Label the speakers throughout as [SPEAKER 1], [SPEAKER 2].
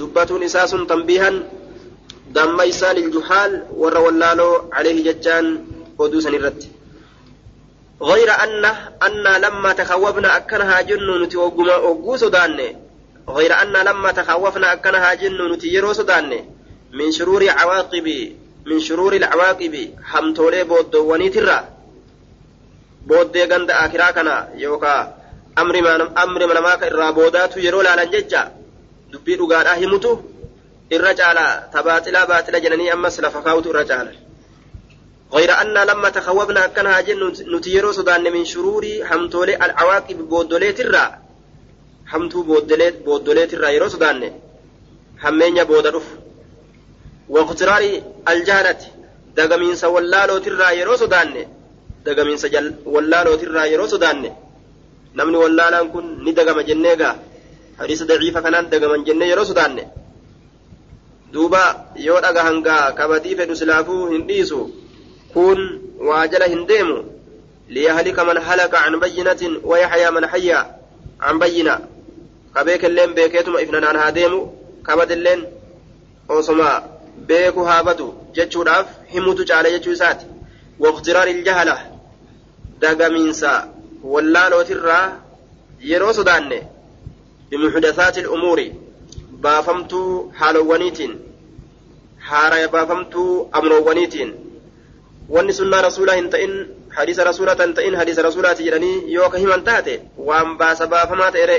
[SPEAKER 1] دبتون إساس تنبيها دم إسال الجحال ور ولالو عليه ججان ودوسا الرد غير أن أن لما تخوفنا أكنها جن نتي وقو سودان غير أن لما تخوفنا أكنها جن نتي يرو سودان من شرور عواقب من شرور العواقب حمتولي بودواني ترى بودي غند آخرا كنا يوكا أمر ما أمر ما نماك الرابودات يرو لالن ججا دبي dhugaadhaa himutu irra caala. Tabaaxilaa baaxila jedhanii ammas lafa kaawutu irra caala. غير أن لما تخوفنا كان جن نتيرو سودان من شرور حمتولي العواقب بودوليت الرا حمتو بودوليت بودوليت الرا يرو سودان حمينيا بودرف واقترار الجهلة دغمين سوالالو ترا يرو سودان دغمين سجل والالو ترا يرو سودان نمني والالان كن ندغم hadiisa daciifa kanaan dagaman jennee yeroo sodaanne. Duuba yoo dhaga hangaa kabatii fedhu silaafuu hin dhiisu kun waa jala hin deemu. Liyahlika man halaka an bayyinatin wayaxyaa man hayya an bayyina. Kabeekelleen beekeetuma ifnanaan haa deemu kabadilleen osoma beeku haa badu jechuudhaaf himutu caala jechuu isaati. Waqtiraari iljahala dagamiinsa wallaalootirraa yeroo sodaanne بمحدثات الأمور بافمتو حالوانيتين حارة بافمتو أمروانيتين hin ta'in hadiisa rasuulaa hin ta'in hadiisa rasuulaati jedhanii yoo ka himan taate waan baasa baafamaa ta'e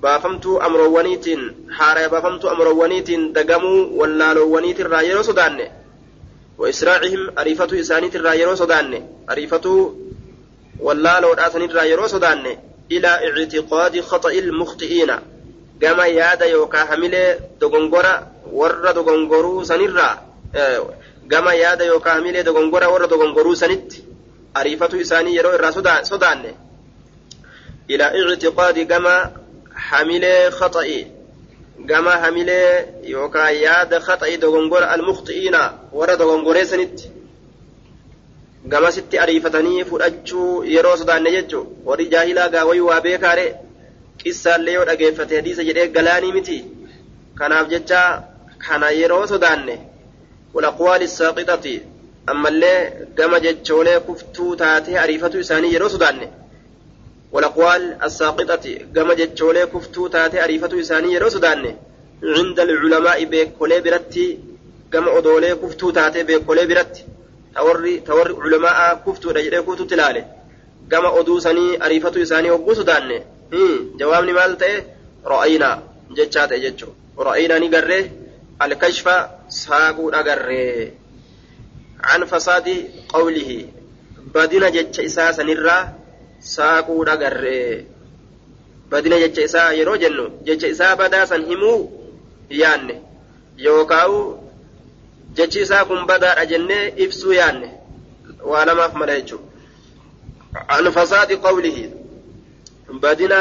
[SPEAKER 1] baafamtuu amroowwaniitiin haaraya baafamtuu amroowwaniitiin dagamuu wallaaloowwaniitirraa yeroo sodaanne أريفة إسانيت الرايرو سودان أريفة واللالو داسنيت يرو سودان إلى اعتقاد خطأ المخطئين كما يادا يوكا حمله دغنغورا ور دغنغورو سنيرا gama yaada yookaan hamilee dogongora warra dogongoruu sanitti ariifatu isaanii yeroo irraa sodaanne ilaa ictiqaadi gama hamilee khaxa'i gama hamilee yookaan yaada khaxa'i dogongora almuqxi'iina warra dogongoree sanitti gamasitti ariifatanii fudhachuu yeroo sodaanne jechuun warri jaahilaa gaawayuu waa beekaare qissaallee yoo dhageeffate hadiisa jedhee galaanii miti kanaaf jecha kana yeroo sodaanne. الساقطة أما اللي قام جتشولي كفتو تاتي أريفتو إساني يرو سوداني والأقوال الساقطة قام جتشولي كفتو تاتي أريفتو إساني يرو سوداني عند العلماء بيكولي برتي قام أدولي كفتو تاتي بيكولي برتي توري توري علماء كفتو رجلي كفتو تلالي قام أدوسني أريفتو إساني وقو سوداني جوابني مالتي رأينا جتشاتي جتشو رأينا نقريه الكشف ساقو أغري عن فساد قوله بدنا جتش إساء سنرى ساقو أغري بدنا جتش إساء يرو جنو جتش إساء بدا سنهمو yaanne yookaan jechi isaa kun badaadha jennee ibsuu yaanne waa lamaaf mala jechuudha. an fasaadi qawlihi badina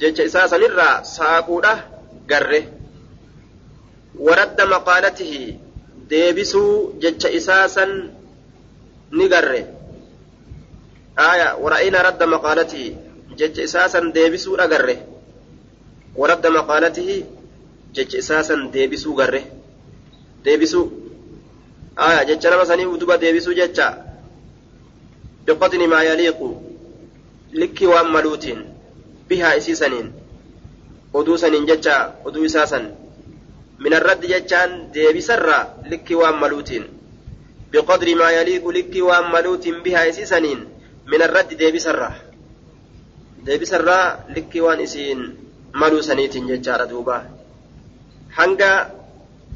[SPEAKER 1] jecha isaa sanirraa saaquudha garre ورد مقالته ديبسو جتش إساسا نقره آية ورأينا رد مقالته جتش إساسا ديبسو أقره ورد مقالته جتش إساسا ديبسو قره ديبسو آية جتش نما سني وتبا ديبسو جتش بقتل ما يليق لكي وأم ملوتين بها إسيسنين oduu saniin jecha oduu isaa san. من الرد جتان ديبسرا لك واملوت بقدر ما يليق لك واملوت بها إسيسنين من الرد ديبسرا ديبسرا لك وان إسين ملو سنيت ججار دوبا hanga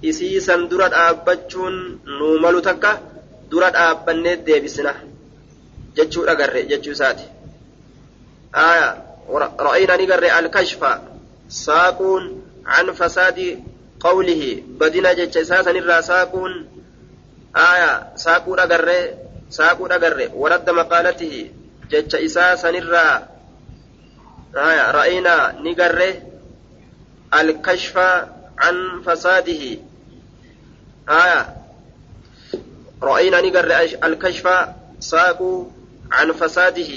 [SPEAKER 1] isiisan dura dhaabbachuun nuu malu takka dura dhaabbannee deebisna jechuu dhagarre jechuu isaati ra'ayna ni garre alkashfa saaquun an fasaadi قوله بدنا جتش إساسا الرا ساقون آية ساقون أقرر ساقون أقرر ورد مقالته جتش إساسا الرا آية رأينا نقرر الكشف عن فساده آية رأينا نقرر الكشف ساقوا عن فساده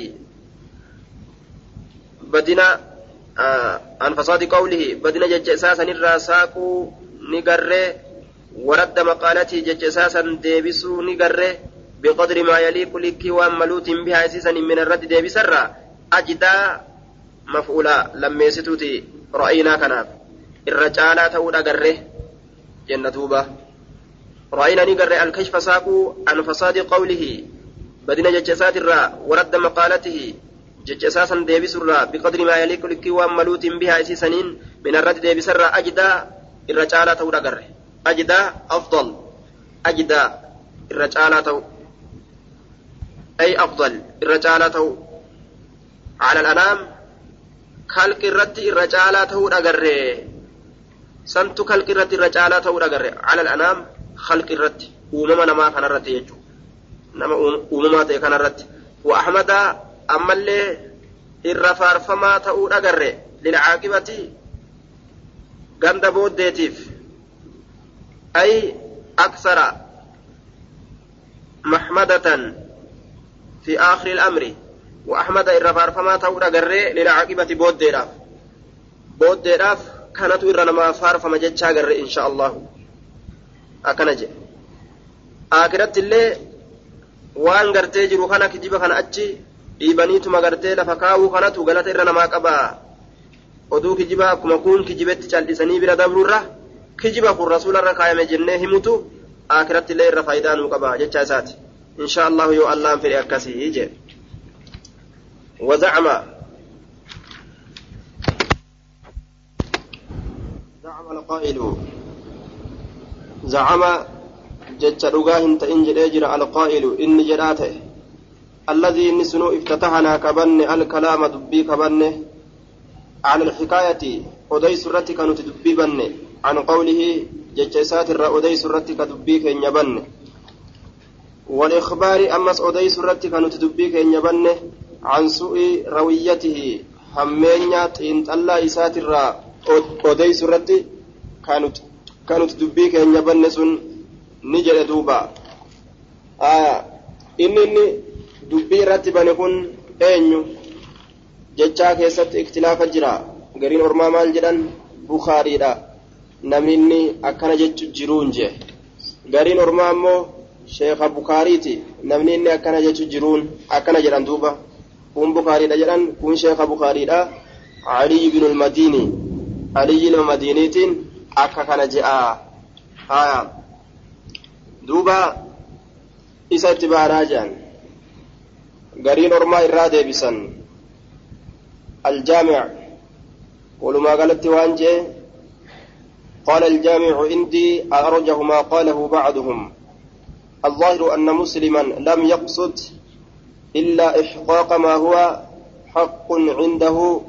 [SPEAKER 1] بدنا عن فساد قوله بدنا جج اساسا الراساق نقره ورد مقالته جج اساسا ديبسو نقره بقدر ما يليق لك وملوت بها اساسا من الرد ديبس الرا اجدا مفعولا لما يستوتي راينا كناف الرجالة تود اقره جنة توبة راينا نقره الكشف ساقو عن فساد قوله بدنا جج أساسا ورد مقالته likkii waan maluutiin bihaa isii saniin min irratti deebisarraa ajdaa irra caalaa ta'uu dhagarre ajdaa afdal ajdaa irra caalaa ta'u ay afdal irra caalaa ta'u على الأنام خلق الرت الرجالة أجره سنت خلق الرت الرجالة أجره على الأنام خلق الرت ومما نما كان الرت يجو نما ومما تكن الرت وأحمد ammallee irra faarfamaa ta'uu dhagarre lilcaaqibati ganda booddeetiif ay aksara maxmadatan fi aakhiri ilamri wa ahmada irra faarfamaa ta'uu dhagarre lilcaaqibati booddeedhaaf booddeedhaaf kanatu irra namaa faarfama jechaa garre insha allahu akkana jedhe aakiratti illee waan gartee jiru kana kijiba kana achi dhiibaniituma gartee lafa kaawuu kanatu galata irra namaa qaba oduu kijibaa akkuma kun kijibetti cal'isanii bira dabruurra kijiba kun rasuularra kaayame jennee himutu akiratti illee irra faayidaa nuu qaba jecha isaati insha allahu yoo allaan fedhe akkasii jee وزعم زعم القائل زعم جج رقاه تئن جرى القائل إني جراته الذي نسنو افتتحنا كبن الكلام دبي كبن. عن الحكاية أدي سرتك نتدبي بن. عن قوله ججسات الرأ أدي سرتك دبي كن يبن. والإخبار أمس أدي سرتك نتدبي كن يبن. عن سوء رويته همينيا تنتلا إسات الرأ أدي سرتي كانت كانت دبي كن يبن سن نجل دوبا آه إنني dubbii irratti bane kun eenyu jechaa keessatti iktilaafa jira gariin ormaa maal jedhan bukaariidha namni inni akkana jechu jiruun jee gariin ormaa ammoo sheeka bukaariiti namni inni akkana jechu jiruun akkana jedhan duuba kun bukaariidha jedhan kun sheeka bukaariidha aliyi binu lmadiini aliyi ilma madiiniitiin akka kana je'a. Haya duuba isa itti baaraa jedhan قرين أرما إرادة بسن الجامع ولما قالت وانجي قال الجامع عندي أرجه ما قاله بعضهم الظاهر أن مسلما لم يقصد إلا إحقاق ما هو حق عنده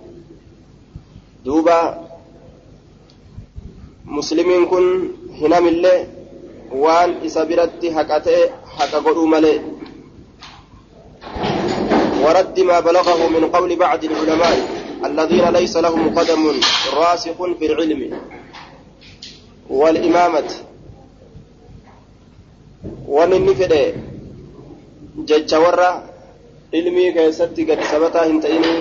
[SPEAKER 1] دوبا مسلمين كن هنا من الله وان إسابرت حقته حق قدوم ملئ ورد ما بلغه من قول بعض العلماء الذين ليس لهم قدم راسخ في العلم والإمامة ونن فدي جج ورا علمي كيستي قد ثبتا هنتيني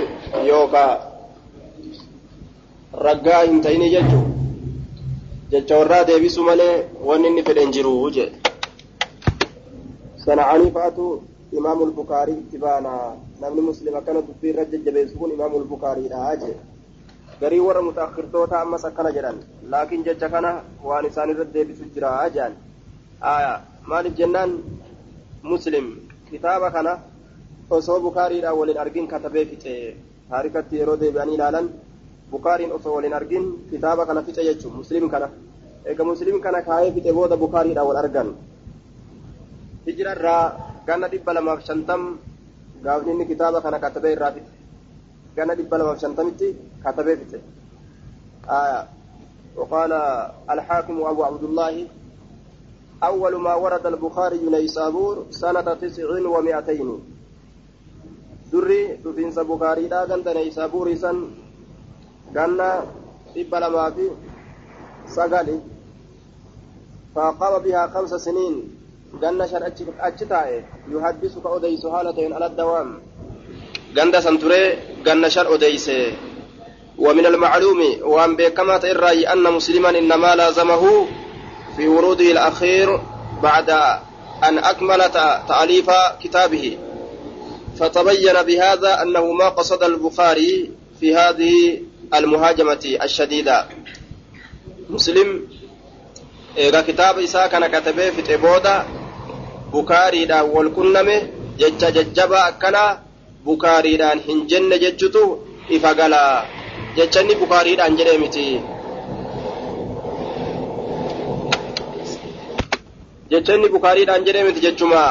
[SPEAKER 1] يوكا رقا هنتيني ججو جج ورا ديبسو مالي ونن فدي انجرو وجه سنعاني فاتو إمام البخاري تبانا نمني مسلم كان دبي رجل جبيسون إمام البخاري راجع garii warra mutaakhirtoota ammas akkana jedhan laakiin jecha kana waan isaan irra deebisu jira jaan aya maaliif jennaan muslim kitaaba kana osoo bukaariidhaan waliin argin katabee fixe taarikatti yeroo deebi'anii ilaalan bukaariin osoo waliin argin kitaaba kana fixe jechuun muslim kana eega muslim kana kaayee fixe booda bukaariidhaan wal argan hijirarraa ganna dhibba lamaaf shantam gaafni inni kitaaba kana katabee irraa fixe ganna dhibba lamaaf shantamitti katabee fixe وقال الحاكم أبو عبد الله أول ما ورد البخاري نيسابور سنة تسع ومائتين دري دفنس بخاري لا غند نيسابور سن غنى إبلا ما في سقالي. فقام بها خمس سنين. yuhaddisu ka odeysu haala ta'een ala dawaam ganda san turee ganna shan odeyse ومن المعلوم وأن بكما ترى أن مسلما إنما لازمه في وروده الأخير بعد أن أكمل تأليف كتابه. فتبين بهذا أنه ما قصد البخاري في هذه المهاجمة الشديدة مسلم eega kitaaba isaa kana katabee fixe booda bukaariidhaan wal qunname jecha jajjabaa akkana bukaariidhaan hin jenne jechutu ifa galaa jecha inni bukaariidhaan jedhee miti jecha inni bukaariidhaan jedhee miti jechuma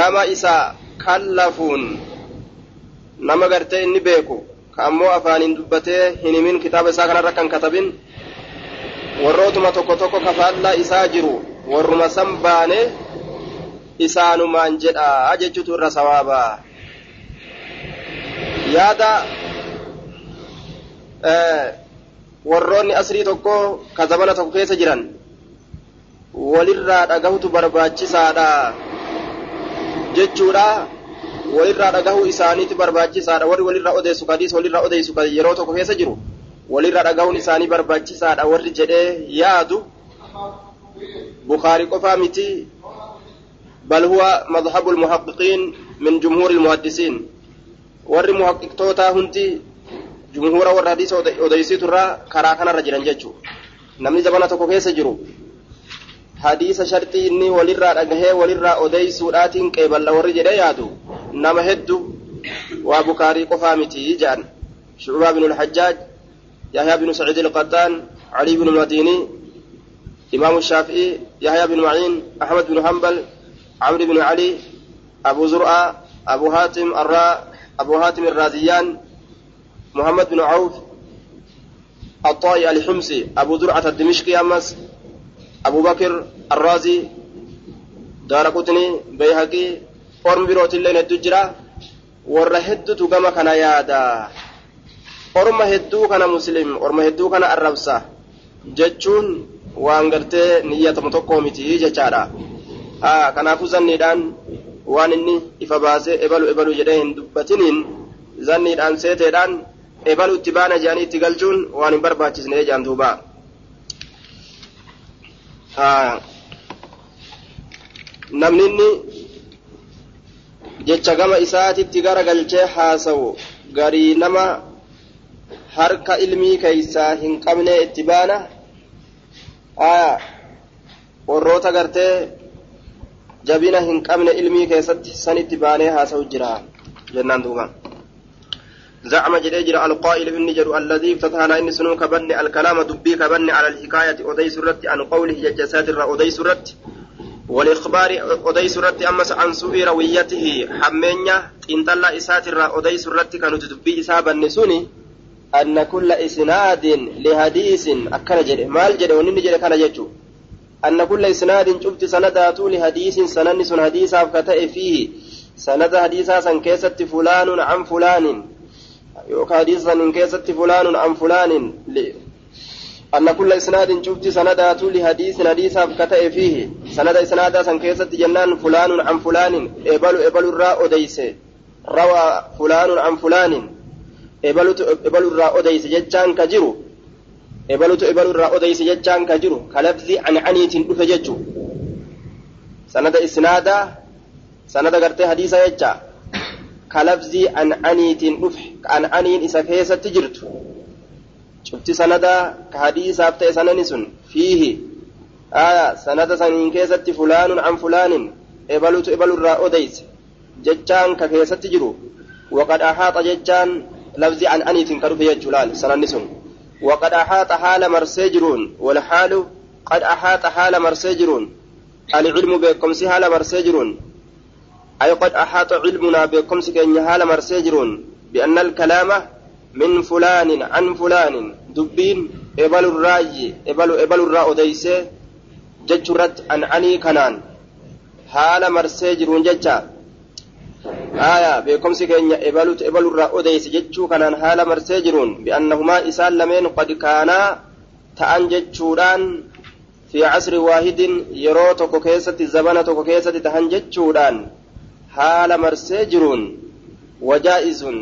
[SPEAKER 1] nama isa kallafuun nama gartee ka ammoo afaaniin dubbatee hin himin kitaaba isaa kanarra kan katabin warrootuma tokko tokko kafaallaa isaa jiru warruma san baane isaanumaan jedha jechuutu irra sawaabaa yaada warroonni asrii tokko ka zamana tokko keessa jiran walirraa dhagahutu barbaachisaadha jechuudha walirraa dhagahuu isaaniitu barbaachisaadha warri walirraa odeessu kadiis walirraa odeessu yeroo tokko keessa jiru walirra dhagahuun isaanii barbaachisaadha warri jedhee yaadu bukaarii qofaa miti huwa madhabu lmuhaqiqiin min jumhuuri lmuhaddisiin warri muhaqiqtootaa hundi jumhuura warra hadiisa odeysiiturraa karaa kanarra jiran jechuu namni zabana tokko keessa jiru hadiisa sharxii inni walirraa dhagahee walirraa odeysuudhaatiin qeeballa warri jedhee yaadu. Nama heddu waa bukaarii qofaa miti jedhan. Shucbaa binu lhajjaaj يحيى بن سعيد القطان علي بن المديني إمام الشافعي يحيى بن معين أحمد بن حنبل عمرو بن علي أبو زرعة أبو هاتم الراء أبو هاتم الرازيان محمد بن عوف الطائي الحمصي أبو زرعة الدمشقي أمس أبو بكر الرازي دار قطني بيهقي أورم بروت اللين الدجرة ورهدت كما كان يادا orma hedduu kana muslim orma hedduu kana arrabsa jechuun waan gartee niyyatamu tokkoo miti jechaadha haa kanaafuu zanniidhaan waan inni ifa baasee ebalu ebalu jedhee hin dubbatiniin zanniidhaan seeteedhaan ebalu itti baana jedhanii itti galchuun waan hin barbaachisne jedhan duuba namni inni jecha gama isaatitti gara galchee haasawu garii nama harka ilmii keeysaa hin qabne itti baana aya warroota gartee jabina hin qabne ilmii keessatti san itti baanee haasa'u jira jennaan duuba زعم جريجر القائل إني جر الذي افتتح على إن سنو كبني الكلام دبي كبني على الحكاية أدي سرت عن قوله ججسات أدي سرت. والإخبار أدي سرت أمس عن سوء رويته. حمينيا إن طلع إسات أدي سرت كانوا تدبي إسابا نسوني أن كل إسناد لحديث أكن جده مال جده ونين جده كان جده أن كل إسناد شفت سندات لحديث سنن سن حديث أفكتئ فيه. سند حديثا سن كيست فلان عن فلان. يوكا حديث سن كيست فلان عن فلان أن كل إسناد شفت سندات لحديث حديث أفكتئ فيه سند إسناد سن كيست جنان فلان عن فلان إبل إبل الراء أديس روى فلان عن فلان ebalutu ebalurraa odeyse jechaan ka jiru ebalutu ebalurraa odeyse jechaan ka jiru kalabzi ancaniitiin dhufe jechu sanada isnaadaa sanada gartee hadiisa kalabzii ancaniitiin dhufe ka ancaniin isa keessatti jirtu cufti sanada ka hadiisaaf ta'e sanani sun fiihi sanada saniin keessatti fulaanun an fulaanin ebalutu ebalurraa odeyse jechaan ka keessatti jiru waqad ahaaxa jechaan لفظي عن أنيت كرف يجلال سننسون وقد أحاط حال مرسجرون والحال قد أحاط حال مرسجرون العلم بكم حال مرسجرون أي قد أحاط علمنا بكم كن حال مرسجرون بأن الكلام من فلان عن فلان دبين إبل الراي إبل إبل الراء ديسه ججرت عن عني كنان حال مرسجرون ججا آية beekumsi keenya ebalutu ebalurraa odeyse jechuu kanaan haala marsee jiruun bi'annahumaa isaan lameen qad kaanaa ta'an jechuudhaan fi casri waahidin yeroo tokko keessatti zabana tokko keessatti tahan jechuudhaan marsee jiruun wajaa'izun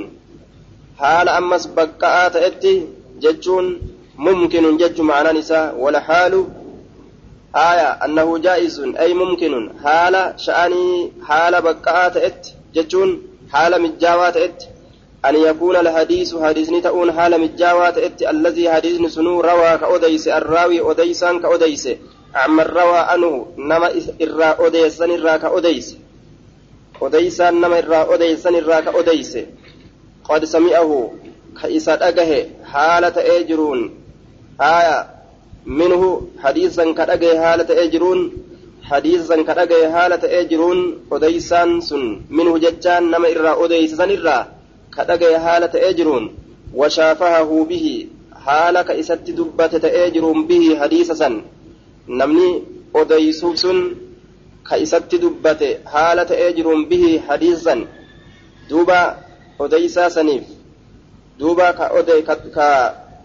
[SPEAKER 1] haala ammas baqqa'aa ta'etti jechuun mumkinun jechu ma'anaan isaa wala haalu آية أنه جائز أي ممكن حال شأني حال بقاء تأت جتون حال مجاوة تأت أن يكون الحديث حديث تؤون حال مجاوة تأت الذي حديث سنو روى كأوديس الراوي أوديسان كأوديس عمن روى أنه نما إرى أوديسان إرى كأوديس أوديسان نما إرى أوديسان إرى كأوديس قد سمعه كإسا أجه حالة أجرون آية منه حديثا كأجه حالة أجرون حديثا كأجه حالة أجرون أوديسان سن منه ججان نما إرى أوديسان إرى كأجه حالة أجرون وشافهه به حالك إسات دبت أجرون به حديثا namni odeysuuf sun ka isatti dubbate haala ta'ee jiruun bihi hadiisan duuba odeysaa saniif duuba ka ode ka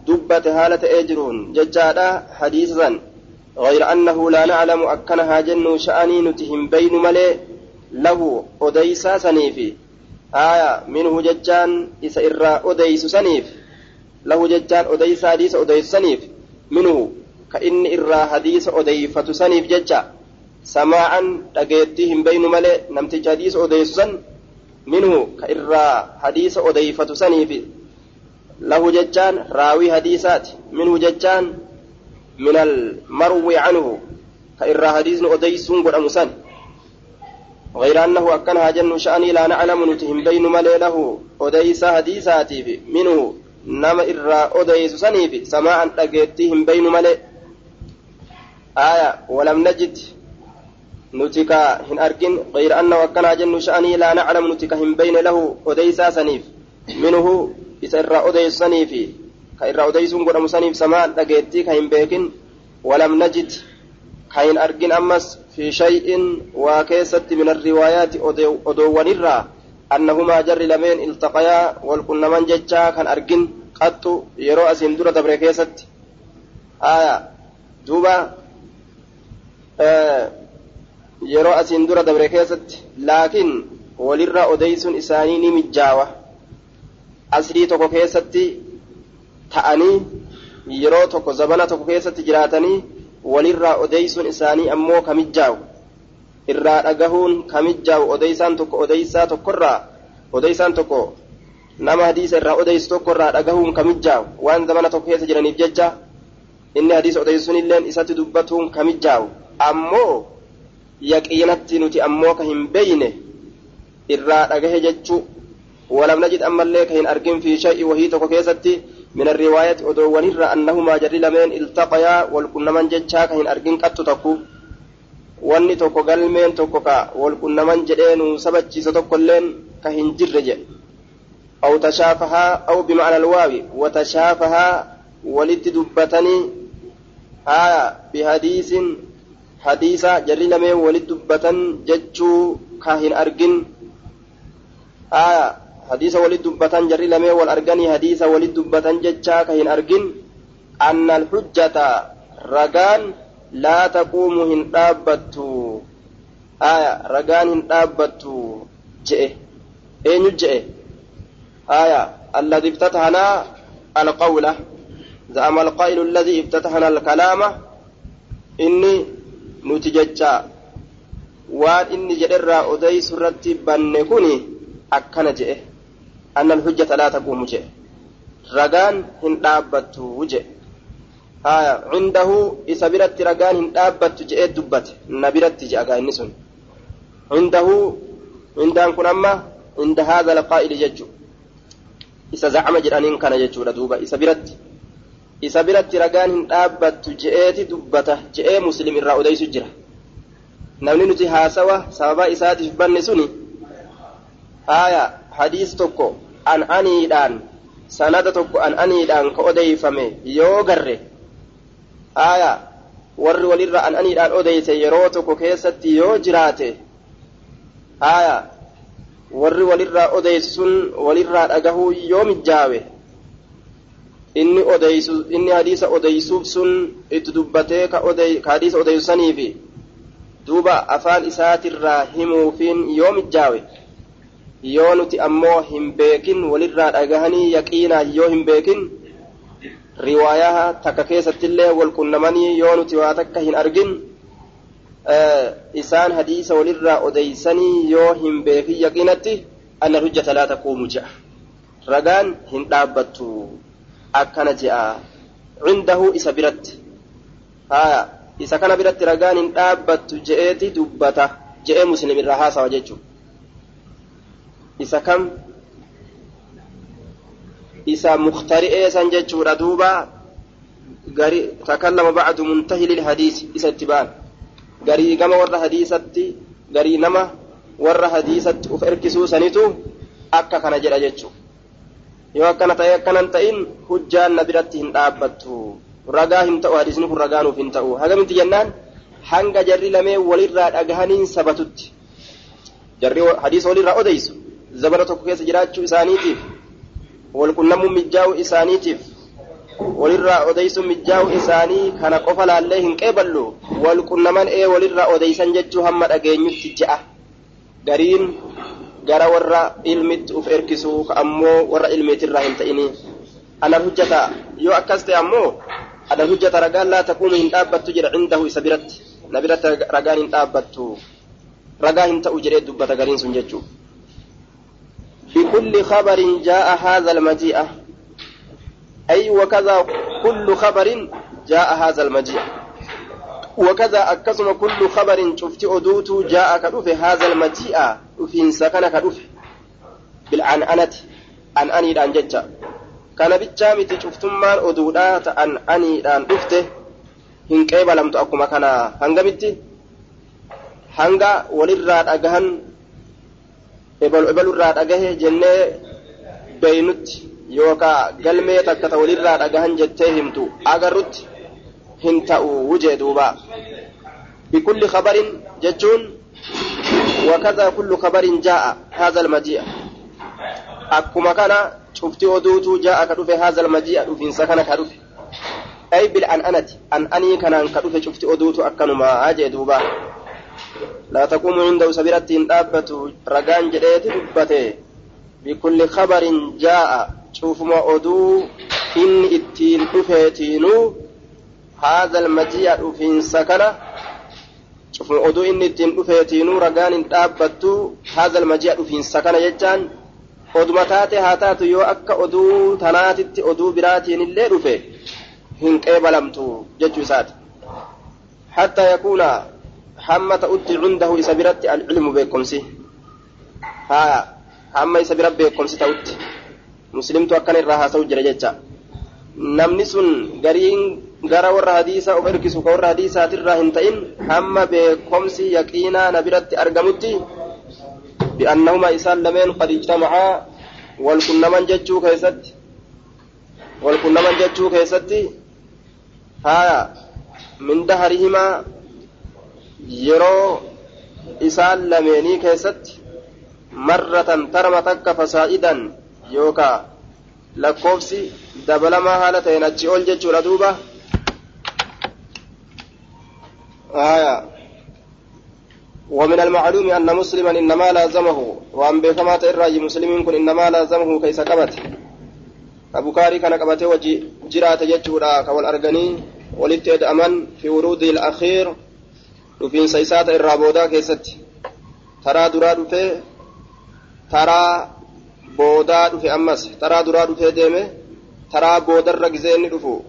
[SPEAKER 1] dubbate haala ta'ee jiruun jechaadha hadiisan غير أنه لا نعلم أكنها جن شأني نتهم بين ملي له أديسا سنيفي آية منه ججان إسا إرى أديس سنيف له ججان أديسا حديث أديس سنيف منه inni irraa hadiisa odeeyfatu saniif jecha samaa'an dhageettii hin beynu malee namticha hadiisa odeessu san minhu ka irraa hadiisa odeeyfatu saniif lahu jechaan raawii hadiisaati minhu jechaan min almarwi canhu ka irraa hadiisni odeeysuun godhamu san غير أنه أكنها جن شأني لا نعلم نتهم بين ملي له أديس حديثاتي منه نما إرى أديس سنيف سماعا أجيتهم بين ملي آية ولم نجد نتك هن أركن غير أنه أكنا جن شأني لا نعلم نتك هم بين له أديسا سنيف منه إسر أديس سنيف كإر أديس قد مسنيف سماء لقيتي كهم بيكن ولم نجد كاين أركن أمس في شيء وكيست من الروايات أدوان الرا أنهما جر لمن التقيا والكن من ججا كان أركن قط يرو أسين دور دبر كيست آية دوبا yeroo asiin dura dabre keessatti laakiin walirra odeysuun isaanii ni mijjaawa asrii tokko keessatti ta'anii yeroo tokko zabana tokko keessatti jiraatanii walirraa odeysuun isaanii ammoo ka mijjaawu irraa dhagahuun ka mijjaawu odeysaan tokko odeysaa tokkorraa odeysaan tokko nama hadiisa irraa odeysu tokkorraa dhagahuun ka mijjaawu waan zabana tokko keessa jiraniif jecha inni hadiisa odeysuun illeen isatti dubbatuun ka mijjaawu ammoo yaqiinatti nuti ammoo ka hin beyne irraa dhagahe jechuu ولم نجد أما اللي كهن أرقم في شيء وهي تكو كيستي من الرواية أدو ونرى أنهما جري لمن التقيا والكن من جتشا كهن أرقم قد تكو wanni tokko galmeen tokko ka wal qunnaman jedheenu sabachiisa tokkolleen ka hin jirre jedhe aw tashaafahaa aw bimacna alwaawi watashaafahaa walitti dubbatanii haya bihadiisin hadiisa jarri lameen walit dubbatan jechuu ka hin argin haya hadiisa walit dubbatan jarri lameen wal arganii hadiisa walit dubbatan jechaa ka hin argin anna alhujjata ragaan laa taquumu hin dhaabbattu haya ragaan hin dhaabbattu je'e eenyu je'e haya alladhi iftatahanaa alqawla زعم القائل الذي افتتحنا الكلام إني nuti jecha waan inni jedherraa odeysu irratti banne kuni akkana jedhe anna alhujjata laa taquumu jedhe ragaan hin dhaabbattu jedhe haya cindahu isa biratti ragaan hin dhaabbattu jedhee dubbate na biratti jedhagaa inni sun cindahu cindaan kun amma cinda haadha alqaa'ili jechu isa zacama jedhaniin kana jechuudha duuba isa biratti isa biratti ragaan hin dhaabbattu je'eeti dubbata je'ee muslim irraa odeysu jira namni nuti haasawa sababa isaatiif banne suni haya hadiis tokko an aniidhaan sanada tokko an aniidhaan ka odeeyfame yoo garre haya warri walirra an aniidhaan odeyse yeroo tokko keessatti yoo jiraate haya warri walirraa odeysu sun walirraa dhagahuu yoo mijjaawe inni odeysu inni hadiisa odeysuuf sun itti dubbatee ka hadiisa odeysu saniifi duuba afaan isaatirraa himuufiin yoo mijjaawe yoo nuti ammoo hin beekin walirraa dhagahanii yaqiinaa yoo hin beekin riwaayaa takka keessattillee wal qunnamanii yoo nuti waa takka hin argin isaan hadiisa walirraa odeysanii yoo hin beekin yaqiinatti anna hujjata laa taquumu ragaan hin dhaabbattu akkana je'a cindahu isa biratti haya isa kana biratti ragaan hin dhaabbattu je'eeti dubbata je'ee muslim irraa haasawa jechuudha isa kam isa muktari'ee san jechuudha duuba gari takallama bacdu muntahi lilhadiisi isa itti ba'an garii gama warra hadiisatti garii nama warra hadiisatti uf erkisuu sanitu akka kana jedha jechuu yoo akkana ta'e akkanan ta'in hujjaan na biratti hin dhaabbattu ragaa hin ta'u hadiisni kun ragaa nuuf hin ta'u hagamitti jennaan hanga jarri lamee walirraa dhagahaniin sabatutti jarri hadiisa walirraa odeysu zabana tokko keessa jiraachuu isaaniitiif walqunnamuu mijjaa'u isaaniitiif walirraa odeysuun mijjaa'u isaanii kana qofa laallee hin qeeballu walqunnaman ee walirraa odeysan jechuu hamma dhageenyutti je'a gariin gara warra ilmitti uf erkisuu ammoo warra ilmiitirraa hin ta'ini ana hujjata yoo akkas ta'e ammoo ana hujjata ragaan laa taquumu hin dhaabbattu jedha cindahu isa biratti na biratti ragaan hin dhaabbattu ragaa hin ta'u jedhee dubbata gariin sun jechuu بكل خبر جاء هذا المجيء أي وكذا كل خبر جاء هذا المجيء وكذا أكسم كل خبر شفت أدوت جاء كدوف هذا المجيء وفين سكن كدوف بالعنعنة عن أني الآن ججا كان بجامتي شفتم مان أدودا عن أني الآن دفته hin qeebalamtu akkuma kana hangamitti hanga walirraa dhagahan ebalu ebalurraa dhagahe jennee beeynutti yookaa galmee takka ta walirraa dhagahan jettee himtu agarrutti hin ta'u wujee duuba. Bikulli khabarin jechuun وكذا كل خبر جاء هذا المجيء أكما كان شفت ودوت جاء كدف هذا المجيء في سكن كدف أي بالأنأنة أن أني كان كدف شفت ودوت أكنما أجي دوبا لا تقوم عنده سبيرة دابة رقان جديت دبته بكل خبر جاء شوف ما أدو إن إتين دفيتينو هذا المجيء في سكنه cufuma oduu inni ittiin dhufeetiinuu ragaan hin dhaabbattu haazal maji'a dhufiinsa kana jechaan oduma taate haa taatu yoo akka oduu tanaatitti oduu biraatiin illee dhufe hin qeebalamtu jechuu isaati hattaa yakuuna hamma ta'utti cundahu isa biratti alcilmu beekomsi haa hamma isa bira beekomsi ta'utti muslimtu akkana irraa haasa'u jira jecha namni sun gariin gara warra hadiisa of erkisu ka warra hadiisaatirraa hin ta'in hamma beekomsi yaqiinaa na biratti argamutti bi'annahuma isaan lameen qad ijtamacaa walqunnaman jechuu keessatti walqunnaman jechuu keessatti haya min daharihimaa yeroo isaan lameenii keessatti marratan tarma takka fasaa'idan yookaa lakkoofsi dabalamaa haala ta'een achi ol jechuudha duuba آية. ومن المعلوم أن مسلما إنما لازمه وأن بكما ترى مسلم كن إنما لازمه كيس قبت أبو كاري كان قبته وجي جرات جتورا كوال أرغني ولتد أمن في ورود الأخير. وفي سيسات الرابودا كيست. ترى درا دفه ترى بودا دفه أمس. ترى درا دفه ديمه ترى بودر gizee dhufu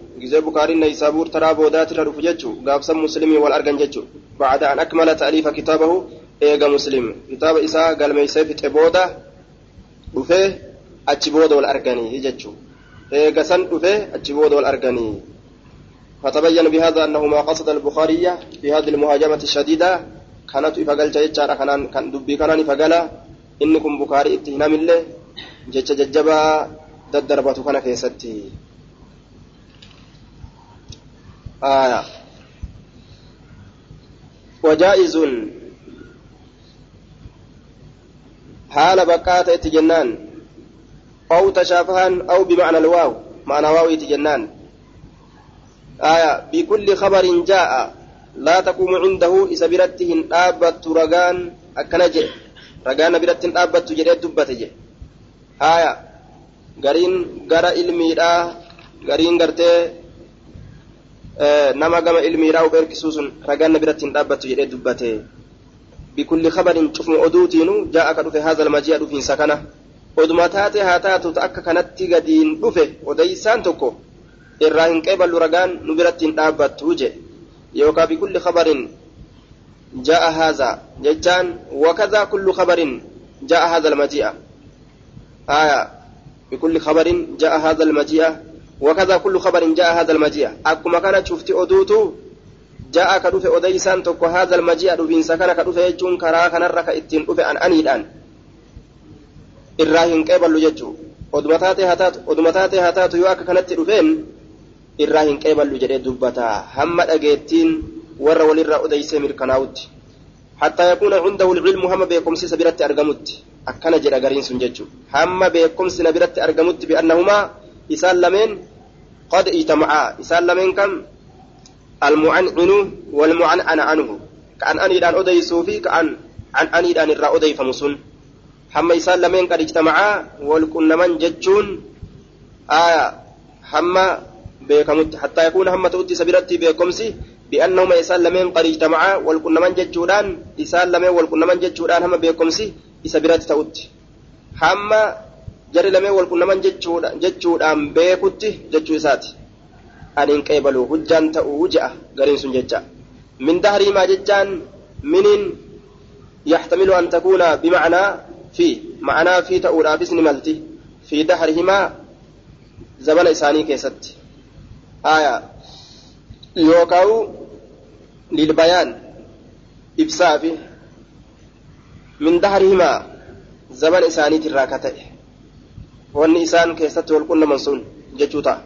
[SPEAKER 1] boodaatirra dhufu jechuu gaafsan muslimii wal argan jechuu bacda an akmala ta'aliifa kitaabahu eega muslim kitaaba isaa galmeeysee fixe booda dhufee achi booda wal arganii jechuu eega san dhufee achi booda wal arganii فتبين بهذا أنه ما قصد البخاري بهذه المهاجمة الشديدة كانت إفقال جيتشارا كان كان دبي كان إفقالا إنكم بخاري اتهنام الله جيتش ججبا daddarbatu kana keessatti آية وجائز حال بقات اتجنان أو تشافها أو بمعنى الواو. معنى واو اتجنان آية. بكل خبر جاء. لا تقوم عنده إسبرته آبت رغان أكنج ragaa na biratti hin dhaabbattu jedhee dubbate je haaya gariin gara ilmiidhaa gariin gartee nama gama ilmiidhaa uf erkisuu sun ragaan na biratti hin dhaabbattu jedhee dubbate bikulli kabarin cufni oduutiinu jaa'a ka dhufe haazal maji'a dhufiinsa kana oduma taate haa taatu akka kanatti gadiin dhufe odeysaan tokko irraa hin qeeballu ragaan nu biratti hin dhaabbattu je yookaa bikulli kabarin jaa'a haaza jechaan wakadhaa kullu kabarin jaa'a haazal almaji'a aya bikulli kabarin jaa'a haazal almaji'a وكذا كل خبر جاء هذا المجيء أكما كانت شفت أدوتو جاء كدوف أديسان تكو هذا المجيء دوبين سكن كدوف يجون كرا كان رك اتين دوف أن أني الآن إراهن قبل يجو hataatu odumataate hataatu yoo akka kanatti dhufeen irraa hin qeeballu jedhee dubbataa hamma dhageettiin warra walirraa odeysee mirkanaa'utti hattaa yakuuna cindahu lcilmu hamma beekomsi isa biratti argamutti akkana jedha gariin sun jechu hamma beekomsi na biratti argamutti bi'annahumaa isaan lameen qad ijtamacaa isaan lameen kam almucancinu walmucancana anhu ka an aniidhaan odeysuu fi ka an aniidhaan irraa odeyfamu sun hamma isaan lameen qad ijtamacaa walqunnaman jechuun aya hamma beekamutti hattaa yakuuna hamma ta'utti isa biratti beekomsi bi'annahuma isaan lameen qad ijtamacaa walqunnaman jechuudhaan isaan lameen walqunnaman jechuudhaan hamma beekomsi jarri lameen walqunnaman jechuudhaan beekutti jechuu isaati aniin qeebalu hujjaan ta'uu je'a gariin sun jecha min dahriimaa jechaan miniin yaxtamilu an takuuna bimacnaa fi ma'anaa fi ta'uudhaafis ni malti fi dahrihimaa zabana isaanii keessatti aya yookaawu lilbayaan ibsaafi min dahrihimaa zabana isaaniitirraa ka ta'e wanni isaan keessatti wal qunnaman sun jechuu ta'a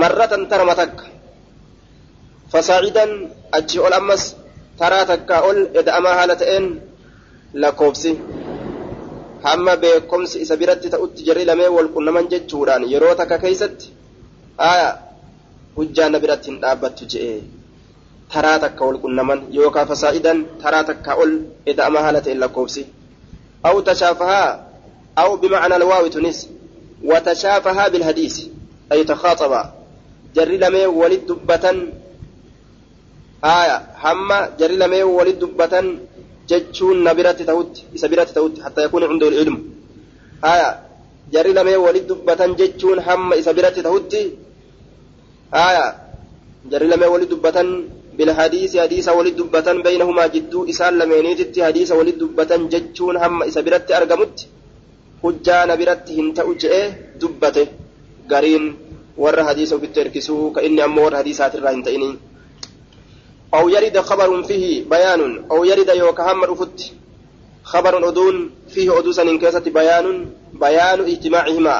[SPEAKER 1] marratan tarama takka fasaacidan achi ol ammas taraa takka ol eda'amaa haala ta'een lakkoofsi hamma beekomsi isa biratti ta'utti jarri lamee wal qunnaman jechuudhaan yeroo takka keeysatti aya hujjaa na biratti hin dhaabbattu je'e taraa takka wal qunnaman yookaa fasaacidan taraa takka ol eda'amaa haala ta'een lakkoofsi aw tashaafahaa aw bimacna alwaawi tunis وتشافها بالحديث أي تخاطبا جري لمي ولد دبة. آية هما جري لمي ولد دبة جتشون نبرة تهود سبرة تهود حتى يكون عنده العلم. آية جري لمي ولد دبة جتشون هم سبرة تهود آية جري لمي ولد دبة بالحديث حديث ولد دبة بينهما جدو إسال لمينيتت حديث ولد دبة جتشون هم سبرة أرقمت. Hujjaa na biratti hin ta'u je'ee dubbate. Gariin warra hadiisa ofitti erkisuu ka inni ammoo warra hadiisaatirraa hin ta'inii أو يرد خبر فيه بيان أو يرد يوكا هم رفت خبر أدون فيه أدوسا إن كيست بيان بيان اجتماعهما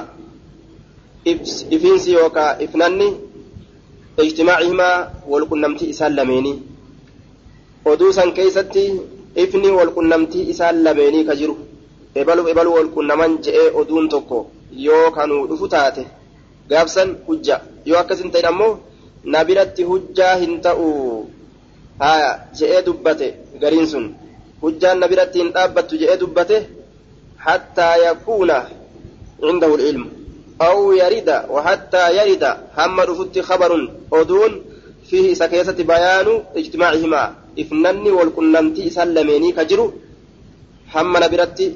[SPEAKER 1] إفنس يوكا إفناني اجتماعهما والقنمتي إسال لميني أدوسا كيست إفني والقنمتي إسال لميني كجرو ebaluuf ebaluu wal qunnaman je'ee oduun tokko yoo kanuu dhufu taate gaafsan hujja yoo akkas hin ta'in ammoo na biratti hujjaa hin ta'u haya je'ee dubbate gariin sun hujjaan na biratti hin dhaabbattu je'ee dubbate hattaa yakuuna عنده العلم أو يرد وحتى يرد هم رفت خبر أدون فيه سكيسة بيان اجتماعهما إفنني والقنمتي سلميني كجرو هم نبرتي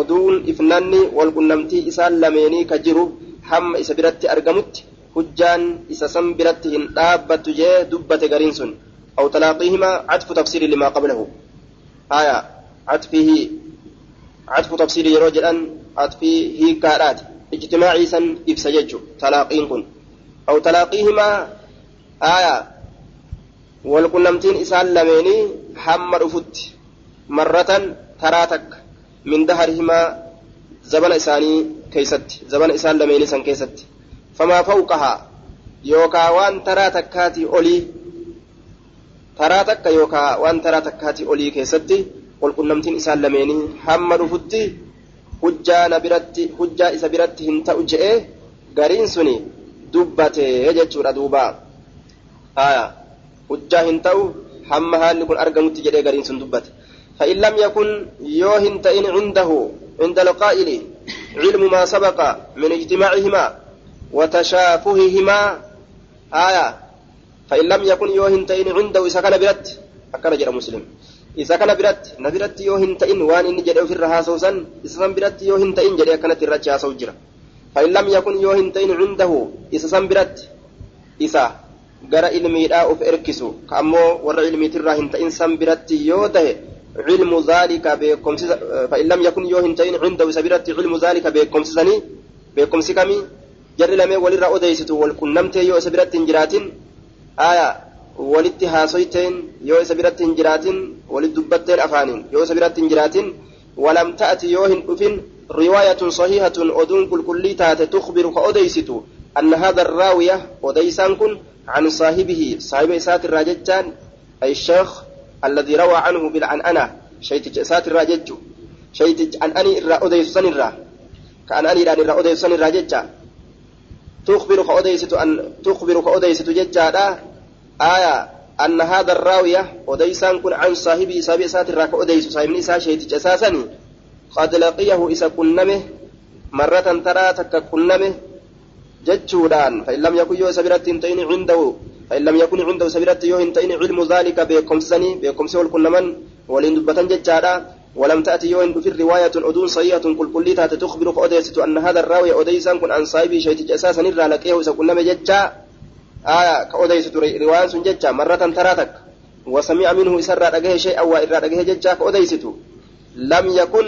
[SPEAKER 1] oduun ifnanni walqunnamtii isaan lameenii ka jiru hamma isa biratti argamutti hujjaan isa san biratti hin dhaabbattu jee dubbate gariin sun aw talaaqiihimaa catfu tafsiiri limaa qablahu haya catfihi catfu tafsiiri yeroo jedhan catfii hiikkaadhaati ijtimaacii san ibsa jechu talaaqiin kun aw talaaqiihimaa haya walqunnamtiin isaan lameenii hamma dhufutti marratan taraa takka من دهرهما زبن إساني كيست زبن إسان لمين إسان كيست فما فوقها يوكا وان ترى تكاتي أولي ترى تك يوكا وان ترى تكاتي أولي كيست قل قنمتين إسان لمين هم رفتي isa biratti hin ta'u je'ee gariin suni dubbate jechuudha duuba haya hujjaa hin ta'u hamma haalli kun argamutti jedhee gariin sun dubbate فإن لم يكن يوهن تئن عنده عند القائل علم ما سبق من اجتماعهما وتشافههما. آية. فإن لم يكن يوهن تئن عنده إذا كان برت أكن جرى مسلم. إذا كان برت نبرت يوهن تئن وان إن جرى في الرهاسوسا إذا برت يوهن تئن جرى كانت الرجاء سوجرة فإن لم يكن يوهن تئن عنده إذا برت إذا gara ilmiidhaa of erkisu ka ammoo warra ilmiitirraa hin ta'in san biratti yoo علم ذلك بكم فإن لم يكن يوهنتين عند سبيرت علم ذلك بكم سني بكم سكمي جر لم يولد رأودي ستو ولكن نمت يو سبيرت جرات آية ولدت هاسويتين يو سبيرت جرات ولد دبت الأفان يو سبيرت جرات ولم تأتي يوهن أفن. رواية صحيحة أدون كل كليتا تخبر كأودي ستو أن هذا الراوية أودي سانكن عن صاحبه صاحب إسات الراجتان أي الشيخ الذي روى عنه بالعنأنة شيت إسات الراجج شيت عن أني الرا أديس سن الرا كأن أني الرا الرا أديس سن الراججا تخبر كأديست أن تخبر كأديست ججا آية أن هذا الراوية أديسان كن عن صاحبه صاحب إسات الرا كأديس صاحب نساء شيت أساسني قد لقيه إسا كنمه. مرة ترى تك كنمه. jechuudhaan fa'in lam yakun yoo isa biratti cindahu isa biratti yoo hin ta'in cilmu zaalika beekomsisanii beekomsi wal kunnaman waliin dubbatan jechaadha ولم تأتي يوم في رواية أدون صحيحة كل كل تات تخبر أوديست أن هذا الراوي أوديسان كن عن صاحبه شيء أساسا نرى لقيه سكن مججا آية كأوديست رواية ججا مرة تراتك. وسمع منه إسر رأيه شيء أو إر رأيه ججا كأوديست. لم يكن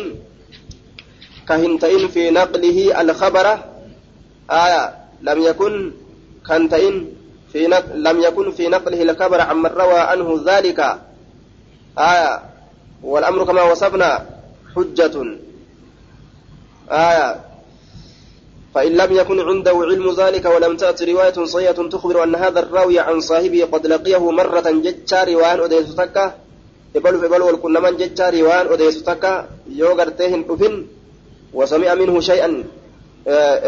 [SPEAKER 1] كهنتين في نقله الخبر. آية لم يكن كنتين في نقل لم يكن في نقله الكبر عمن روى عنه ذلك. آية والأمر كما وصفنا حجة. آية فإن لم يكن عنده علم ذلك ولم تأت رواية صحيحة تخبر أن هذا الراوي عن صاحبه قد لقيه مرة جتشا روان أديس تكا إبلو إبلو والكنمان جتشا روان أديس تكا يوغرتهن أفن. وسمع منه شيئا.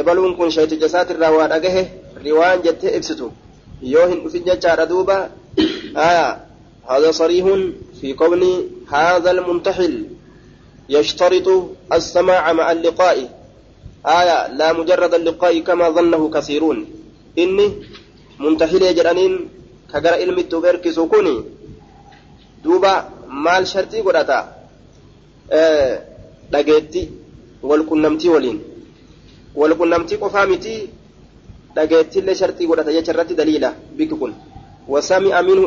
[SPEAKER 1] ebaluun kun shayticha isaatirraa waa dhagahe riwaan jettee ibsitu yoo hin dhufin jechaadha duuba هذا صريح في كون هذا المنتحل يشترط السماع مع اللقاء آية لا مجرد اللقاء كما ظنه كثيرون إني منتحل يجرانين كجر علم التبرك سكوني دوبا مال شرطي آه لقيتي والكنمتي ولين walqunnamtii qofaa miti dhageettillee sharxii godhata jecha irratti daliila bikki kun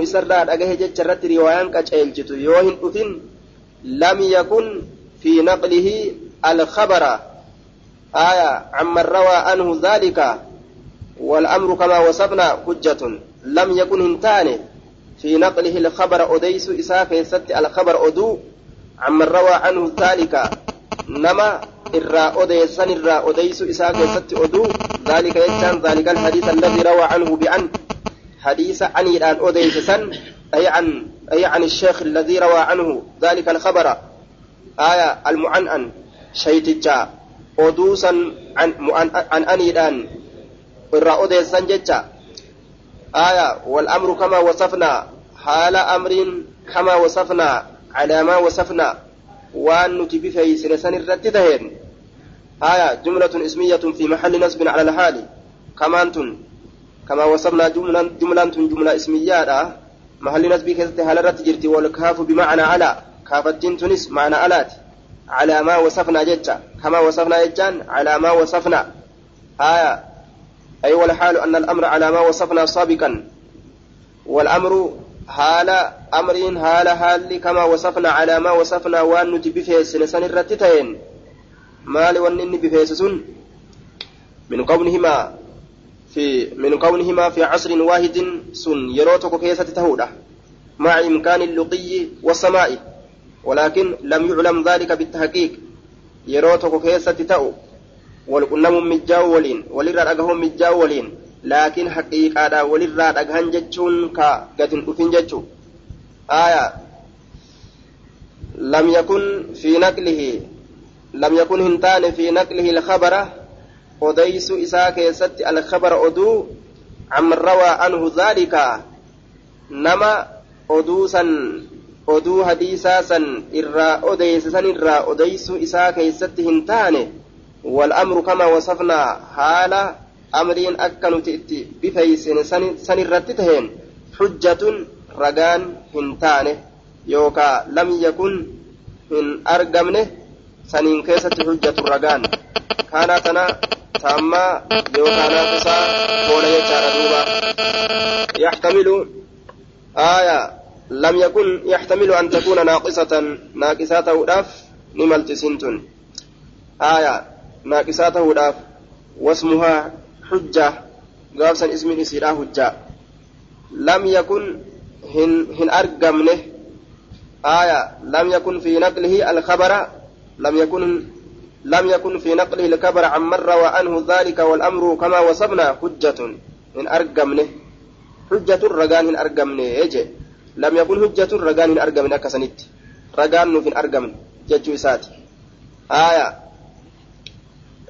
[SPEAKER 1] isarraa dhagahe jecha irratti riwaayaan qaceelchitu yoo hin dhufin lam yakun fi naqlihi alkhabara آية عمن روى عنه ذلك والأمر كما وصفنا حجة لم يكن هنتان في نقله الخبر أديس إساك يست الخبر أدو عمن روى عنه ذلك نما irraa odeessan irraa odeysu isaa keessatti oduu ذلك الحديث الذي روى عنه بأن حديث عني الآن أوديس سن أي عن أي عن الشيخ الذي روى عنه ذلك الخبر آية المعنأن شيتجا أدوسا عن عن أني الآن irraa odeessan jecha آية والأمر كما وصفنا حال أمر كما وصفنا على ما وصفنا وأن نتبفي سنسان الرد آية جملة اسمية في محل نصب على الحال كمان تن كما وصفنا جملة جملة جملة اسمية محل نصب كذا هل رتجرت والكاف بمعنى على كافتين تنس معنى ألات على ما وصفنا جتا كما وصفنا جتان على ما وصفنا آية أي والحال أن الأمر على ما وصفنا سابقا والأمر حال أمر حال حال كما وصفنا على ما وصفنا وأن نتبفه سنسان الرتتين bifeesse sun min kawnihima fi min kawnihima fi casrin waahidin sun yeroo tokko keessatti tahuudha مع إمكان اللقي والسماء. ولكن لم يعلم ذلك بالتحقيق. يروتك كيسة تأو. والقنم مجاو ولين ولرا أجهم مجاو ولين لكن حقيقة ولرا أجهن جتشون كقتن أفن جتشو آية لم يكن في نقله لم يكن هنتان في نقله الخبر وديس إساك يست الخبر أدو عمن روى عنه ذلك نما أدوسا oduu hadiisaa san irraa odeyse san irraa odeysuu isaa keeysatti hin taane والأمر كما وصفنا حال أمرين أكنوا تأتي بفيسين سن الرتتهن حجة رجان هنتانه يوكا لم يكن هن أرقمنه سنين كيسة حجة الرجان كان تنا تاما يوكا ناقصا ولا يجار دوبا يحتمل آية لم يكن يحتمل أن تكون ناقصة ناقصة وداف نملت سنتن آية ناقصة وداف واسمها حجة قابسا اسم إسيرا حجة لم يكن هن, هن أرقمنه آية لم يكن في نقله الخبر لم يكن لم يكن في نقله الكبر عن من روى عنه ذلك والأمر كما وصفنا حجة إن أرقمنه حجة رقان إن أرقمنه يجي لم يكن حجة رقان إن أرقمنه كسنت رقان في أرقمن جتشو ساتي آية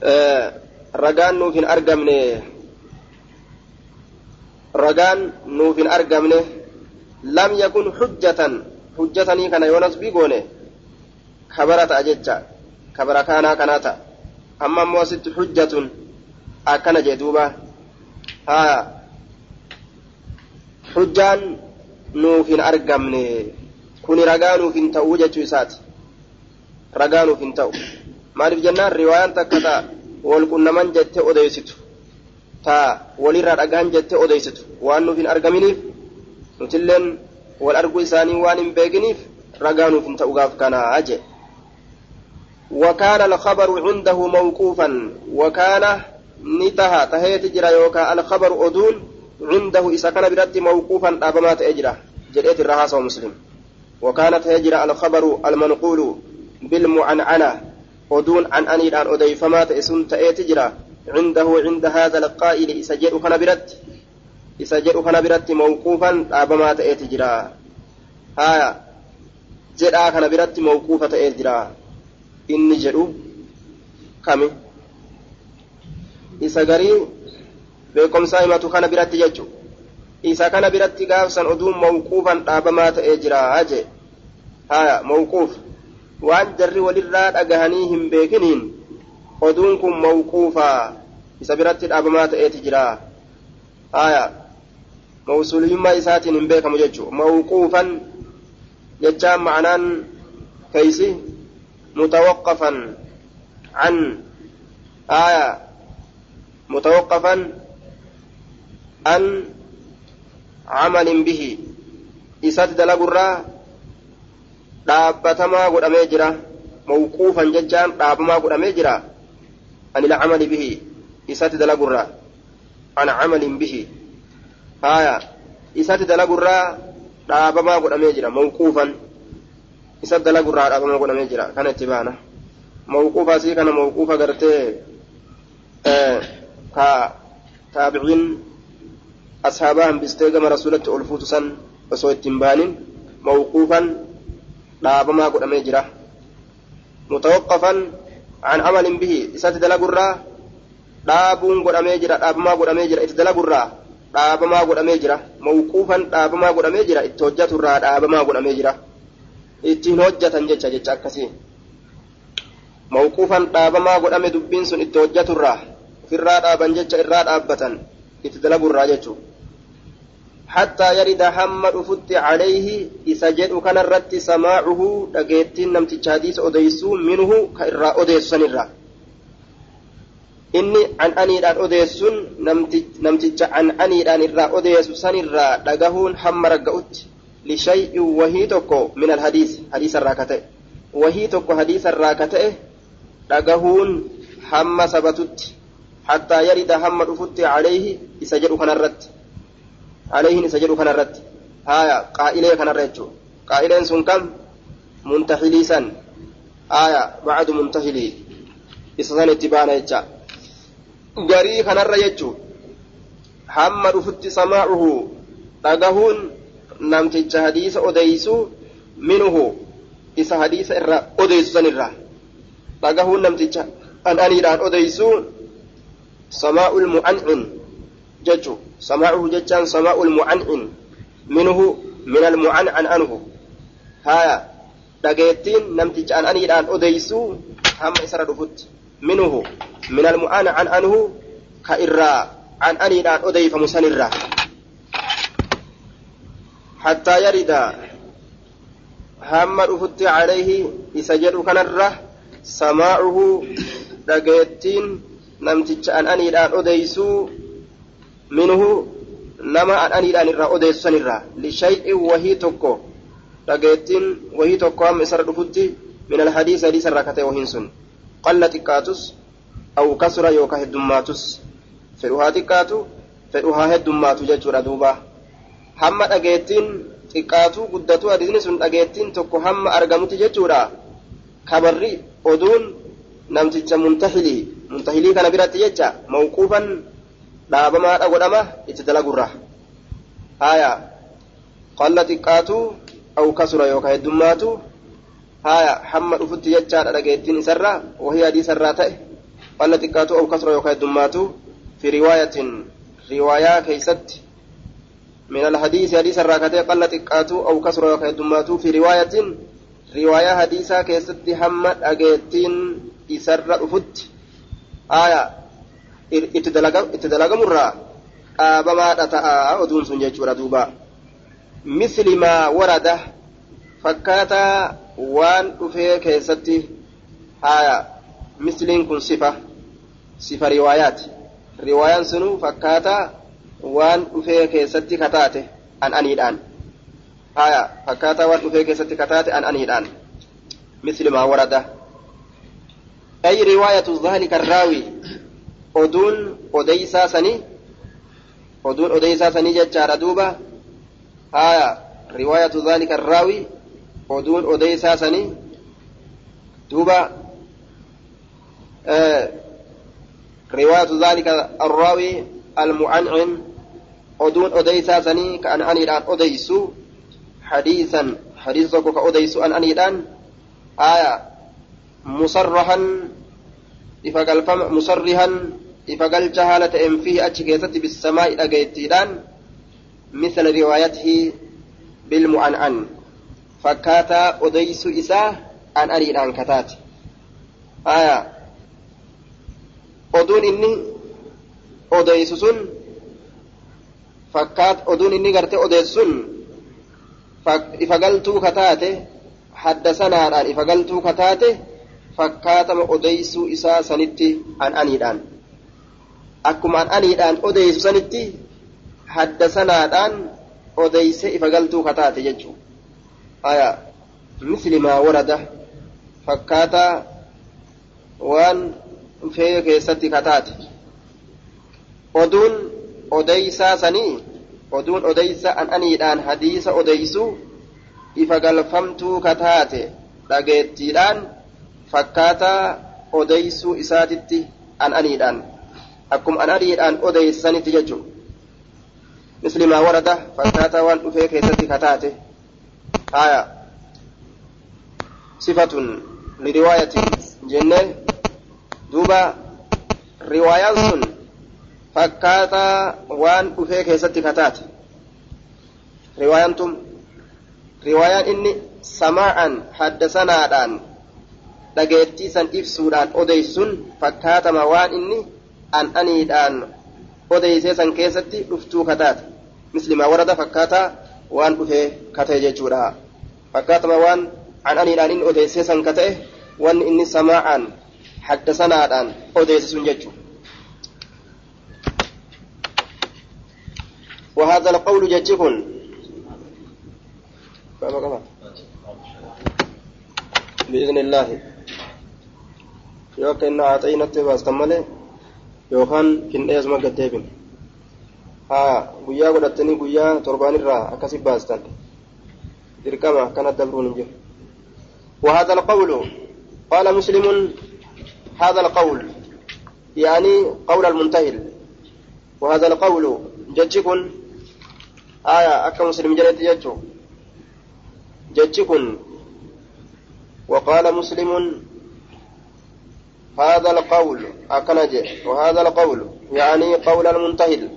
[SPEAKER 1] آه رقان في أرقمنه رقان في أرقمنه لم يكن حجة حجتني كان يونس بيقونه خبرت أجتشا kabara kaanaa kanaa ta'a amma ammoo asitti hujjatun akkana jee duuba haa hujjaan nuuf hin argamne kuni ragaa nuuf hin ta'uu jechuu isaati ragaa nuuf hin ta'u maaliif jennaan riwaayaan takka ta'a wal qunnaman jette odeysitu taa walirraa dhagahan jette odeysitu waan nuuf hin argaminiif nutilleen wal arguu isaanii waan hin beekiniif ragaa nuuf hin ta'u gaaf kanaa jee وكان الخبر عنده موقوفا وكان نتها تهيت جرا يوكا الخبر أدون عنده إذا كان برد موقوفا أبمات أجرا جريت الرهاصة مسلم وكانت هجرة الخبر المنقول بالمعنعنة عن أنير أن أدي فما تأسن تأتي جرا عنده عند هذا القائل إذا جاء كان برد إذا جاء كان برد موقوفا أبمات أتي جرا هايا جاء كان برد موقوفة أتي جرا inni jedhu kami isa garii beekomsaa himatu kana biratti jechu isa kana biratti gaafsan oduun mawquufan dhaabamaa ta'ee jira jee haya mawquuf waan jarri walirraa dhagahanii hin beekiniin oduun kun mawquufaa isa biratti dhaabamaa ta'eeti jira haya mawsuuliyummaa isaatiin hin beekamu jechu mawquufan jechaan ma'anaan keeysi متوقفا عن آية متوقفا عن عمل به إسات دلقرا dhaabbatamaa godhamee jira mawquufan jechaan dhaabamaa godhamee jira ani lacamali bihi isatti dalagurraa an camalin bihi haya isatti dalagurraa dhaabamaa godhamee jira mawquufan isa dalagurraa dhaabama godhamee jira kana itti baana mawquufa asii kana mawquufa gartee ka taabiciin ashaabaa hambistee gama rasulatti ol fuutu san osoo ittiin baanin mawquufan dhaabamaa godhamee jira mutawaqqafan an amalin bihi isatti dalagurraa dhaabuun godhamee jira dhaabamaa godhamee jira itti dalagurraa dhaabamaa godhamee jira mawquufan dhaabamaa godhamee jira itti hojjaturraa dhaabamaa godhamee jira ittiin hojjatan jecha jecha akkasii mawquufan dhaabamaa godhame dubbiin sun itti hojjaturraa ofirraa dhaaban jecha irraa dhaabbatan itti dalagurraa jechuu حتى يرد حمد فت عليه إذا جد كان الرد سماعه دقيتين نمت حديث أديسو منه كإرى أديس سنرى إني عن أني الآن أديسون نمت عن أني الآن إرى أديس سنرى دقهون حمر قوت لشيء وهي تكو من الحديث حديث الراكتة. وهي تكو حديث الراكتة دقهون حم سبتت. حتى يرد حم فت عليه إذا جد كان الرد عليه سجد كان الرد. آية قائلة كان الرد قائلين سن كم؟ منتحلي سن آية بعد منتحلي. إسسان اتبانا يجا. غري كان الرد حمد فت سماعه. نمتج حديث أديسو. منه. إسا حديث إرى أديسو سن إرى. تغهون نمتج أن أنيران أديسو. سماء المعنعن ججو. سماعه ججان سماء المعنعن منه من المعنعن عنه haya dhageettiin namticha an aniidhaan odeysuu hamma isarra dhufutti minuhu min almu'ana an anhu ka irraa an aniidhaan odeyfamu sanirraa hattaa yarida hamma dhufutti calayhi isa jedhu kanarra samaacuhu dhageettiin namticha an aniidhaan odeysuu irraa odeessu sanirraa lishay'in wahii tokko dhageettiin wahii tokko hamma isarra dhufutti min alhadiis hadiisa irraa katee wahiin sun qalla xiqqaatus aw kasura yookaa heddummaatus fedhu haa xiqqaatu fedhu haa heddummaatu jechuudha duuba hamma dhageettiin xiqqaatuu guddatuu hadiisni sun dhageettiin tokko hamma argamutti jechuudha kabarri oduun namticha muntahilii muntahilii kana biratti jecha mawquufan dhaabamaadha godhama itti dalagurra haya qalla xiqqaatuu aw kasura yookaa heddummaatu haya hamma dhufutti jechaadha dhageettiin isarra wahii hadiisarraa ta'e qalla xiqqaatuu aw kasura yookaa heddummaatu fi riwaayatin riwaayaa keeysatti من الحديث حديث الراكتة قل تقاتو أو كسر وكيدماتو في رواية رواية حديثة كيست حمد أجيتين إسر أفت آية اتدلق مرة آبما تتاء أدون سنجج دوبا مثل ما ورد فكاتا وان أفي كيست آية مثل كن صفة صفة روايات رواية سنو فكاتا waan dhufee keessatti kataate an aniidhaan haya fakkaataa waan dhufee keessatti kataate an aniidhaan misli maa warada ay riwaayatu dhaalika arraawi oduun odeysaa sanii oduun odeysaa sanii jechaadha duuba haya riwaayatu dhaalika arraawi oduun odeysaa sanii duuba riwaayatu dhaalika arraawi المعنعن أدون أديسا سني كأن أنيدان أديسو حديثا حديثك كأديسو أن أنيدان آية مصرحا إفقل مصرحا إفقل جهالة إن فيه أتشكيست بالسماء أجيتيدان مثل روايته بالمعنعن فكاتا أديسو إساه أن أنيدان كتات آية أدون إني odeysu sun fakkaat oduun inni garte odeessu sun ifagaltuu kataate haddasanaadhaan ifagaltuu kataate fakkaatama odeysuu isaa sanitti an aniidhaan akkuma an aniidhaan odeysu sanitti haddasanaadhaan odeyse ifagaltuu kataate jechuu aya misli maa warada fakkaataa waan fee keessatti kataate oduun odeysaa sanii oduun odeysa an aniidhaan hadiisa odeysu ifa galfamtuu kataate dhageettiidhaan fakkaataa odeysuu isaatitti an aniidhaan akkuma an aniidhaan odeysanitti jechu misli maa warada fakkaataa waan dhufee keessatti kataate haya sifatun liriwaayatin jenne duuba riwaayaan sun fakkaataa waan dhufee keessatti kataate riwaayaan tun riwaayaan inni samaa'an haddasanaadhaan dhageettii san ibsuudhaan odeysun fakkaatama waan inni an aniidhaan odeysee san keessatti dhuftuu kataate mislimaa warada fakkaataa waan dhufee katee jechuudha fakkaatama waan an aniidhaan inni odeysee san kata'e wanni inni samaa'an haddasanaadhaan odeesse sun jechuudha وهذا القول جتكن بإذن الله يوكا إن أعطينا التباس تمالي يوكان كن إيزما قديبن ها guyyaa godhattanii guyyaa torbaan irraa akkasi baastan. Dirqama kana dabruun hin jiru. وهذا القول قال مسلم هذا القول يعني قول المنتهل وهذا القول جتكن آية أكا مسلم جلت جتكن وقال مسلم هذا القول أكنج وهذا القول يعني قول المنتهل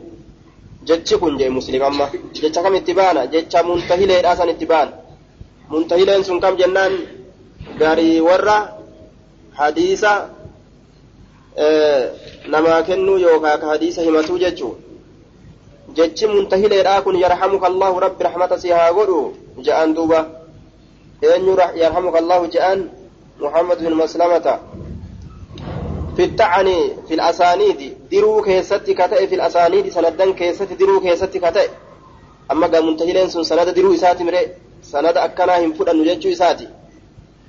[SPEAKER 1] جتكن جي مسلم أما جتكم اتبانا جتك منتهل إراسا اتبان sun kam jennaan garii warra hadiisa namaa kennuu yookaan ka hadiisa himatuu jechuun jechi muntahileedhaa kun yarhamuka allahu rabbi rahmata si haa godhu ja'an duuba eenyu yarhamuka allahu ja'an muhammad bin maslamata في التعني في الأسانيد درو كيستي كتئ في الأسانيد سندن كيستي درو كيستي كتئ أما قام منتهلين سن سند درو إساتي مري سند أكنا هم فدا نججو إساتي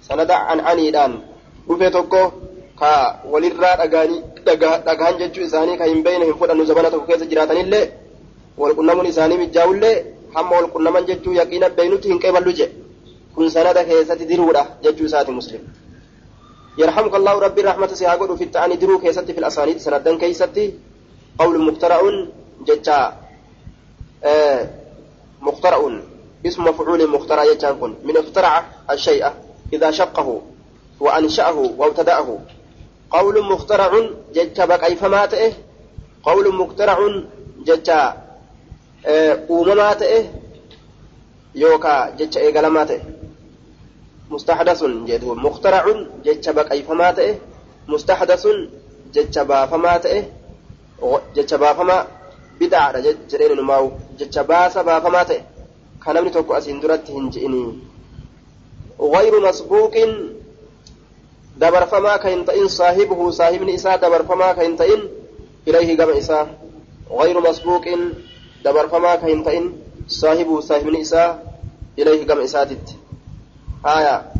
[SPEAKER 1] سند عن عنيدان dhufee tokko ka walirraa dhagahan jechuu isaanii ka hin beeyne hin fudhannu zabana tokko keessa jiraatanillee walqunnamuun isaanii mijaa'ullee hamma walqunnaman jechuu yaqiina beeynutti hin qeeballu je kun sanada keessatti diruudha jechuu isaati muslim يرحمك الله ربي رحمة سيهاقود في التعني درو كيستي في الأسانيد سندن كيستي. قول مخترع ججا آه مخترع اسم مفعول مخترع يجان من اخترع الشيء إذا شقه وأنشأه وابتدأه. قول مخترع ججا بقى فماته قول مخترع ججا أومماته يوكا ججا إيقالماته مستحدث جدو مخترع ججا بقى فماته مستحدث ججا بافماته ججا بافما بدعة جرين نماو. ججا باسا بافماته كان من توكو أسين درت هنجئني غير مسبوق dabarfamaa ka hin ta'in saahibuhu saahibni isaa dabarfamaa ka hin ta'in ilayhi gama isaa غير مسبوق دبرفما كهن تئن صاحبه صاحبني إساء إليه كم إساتت آية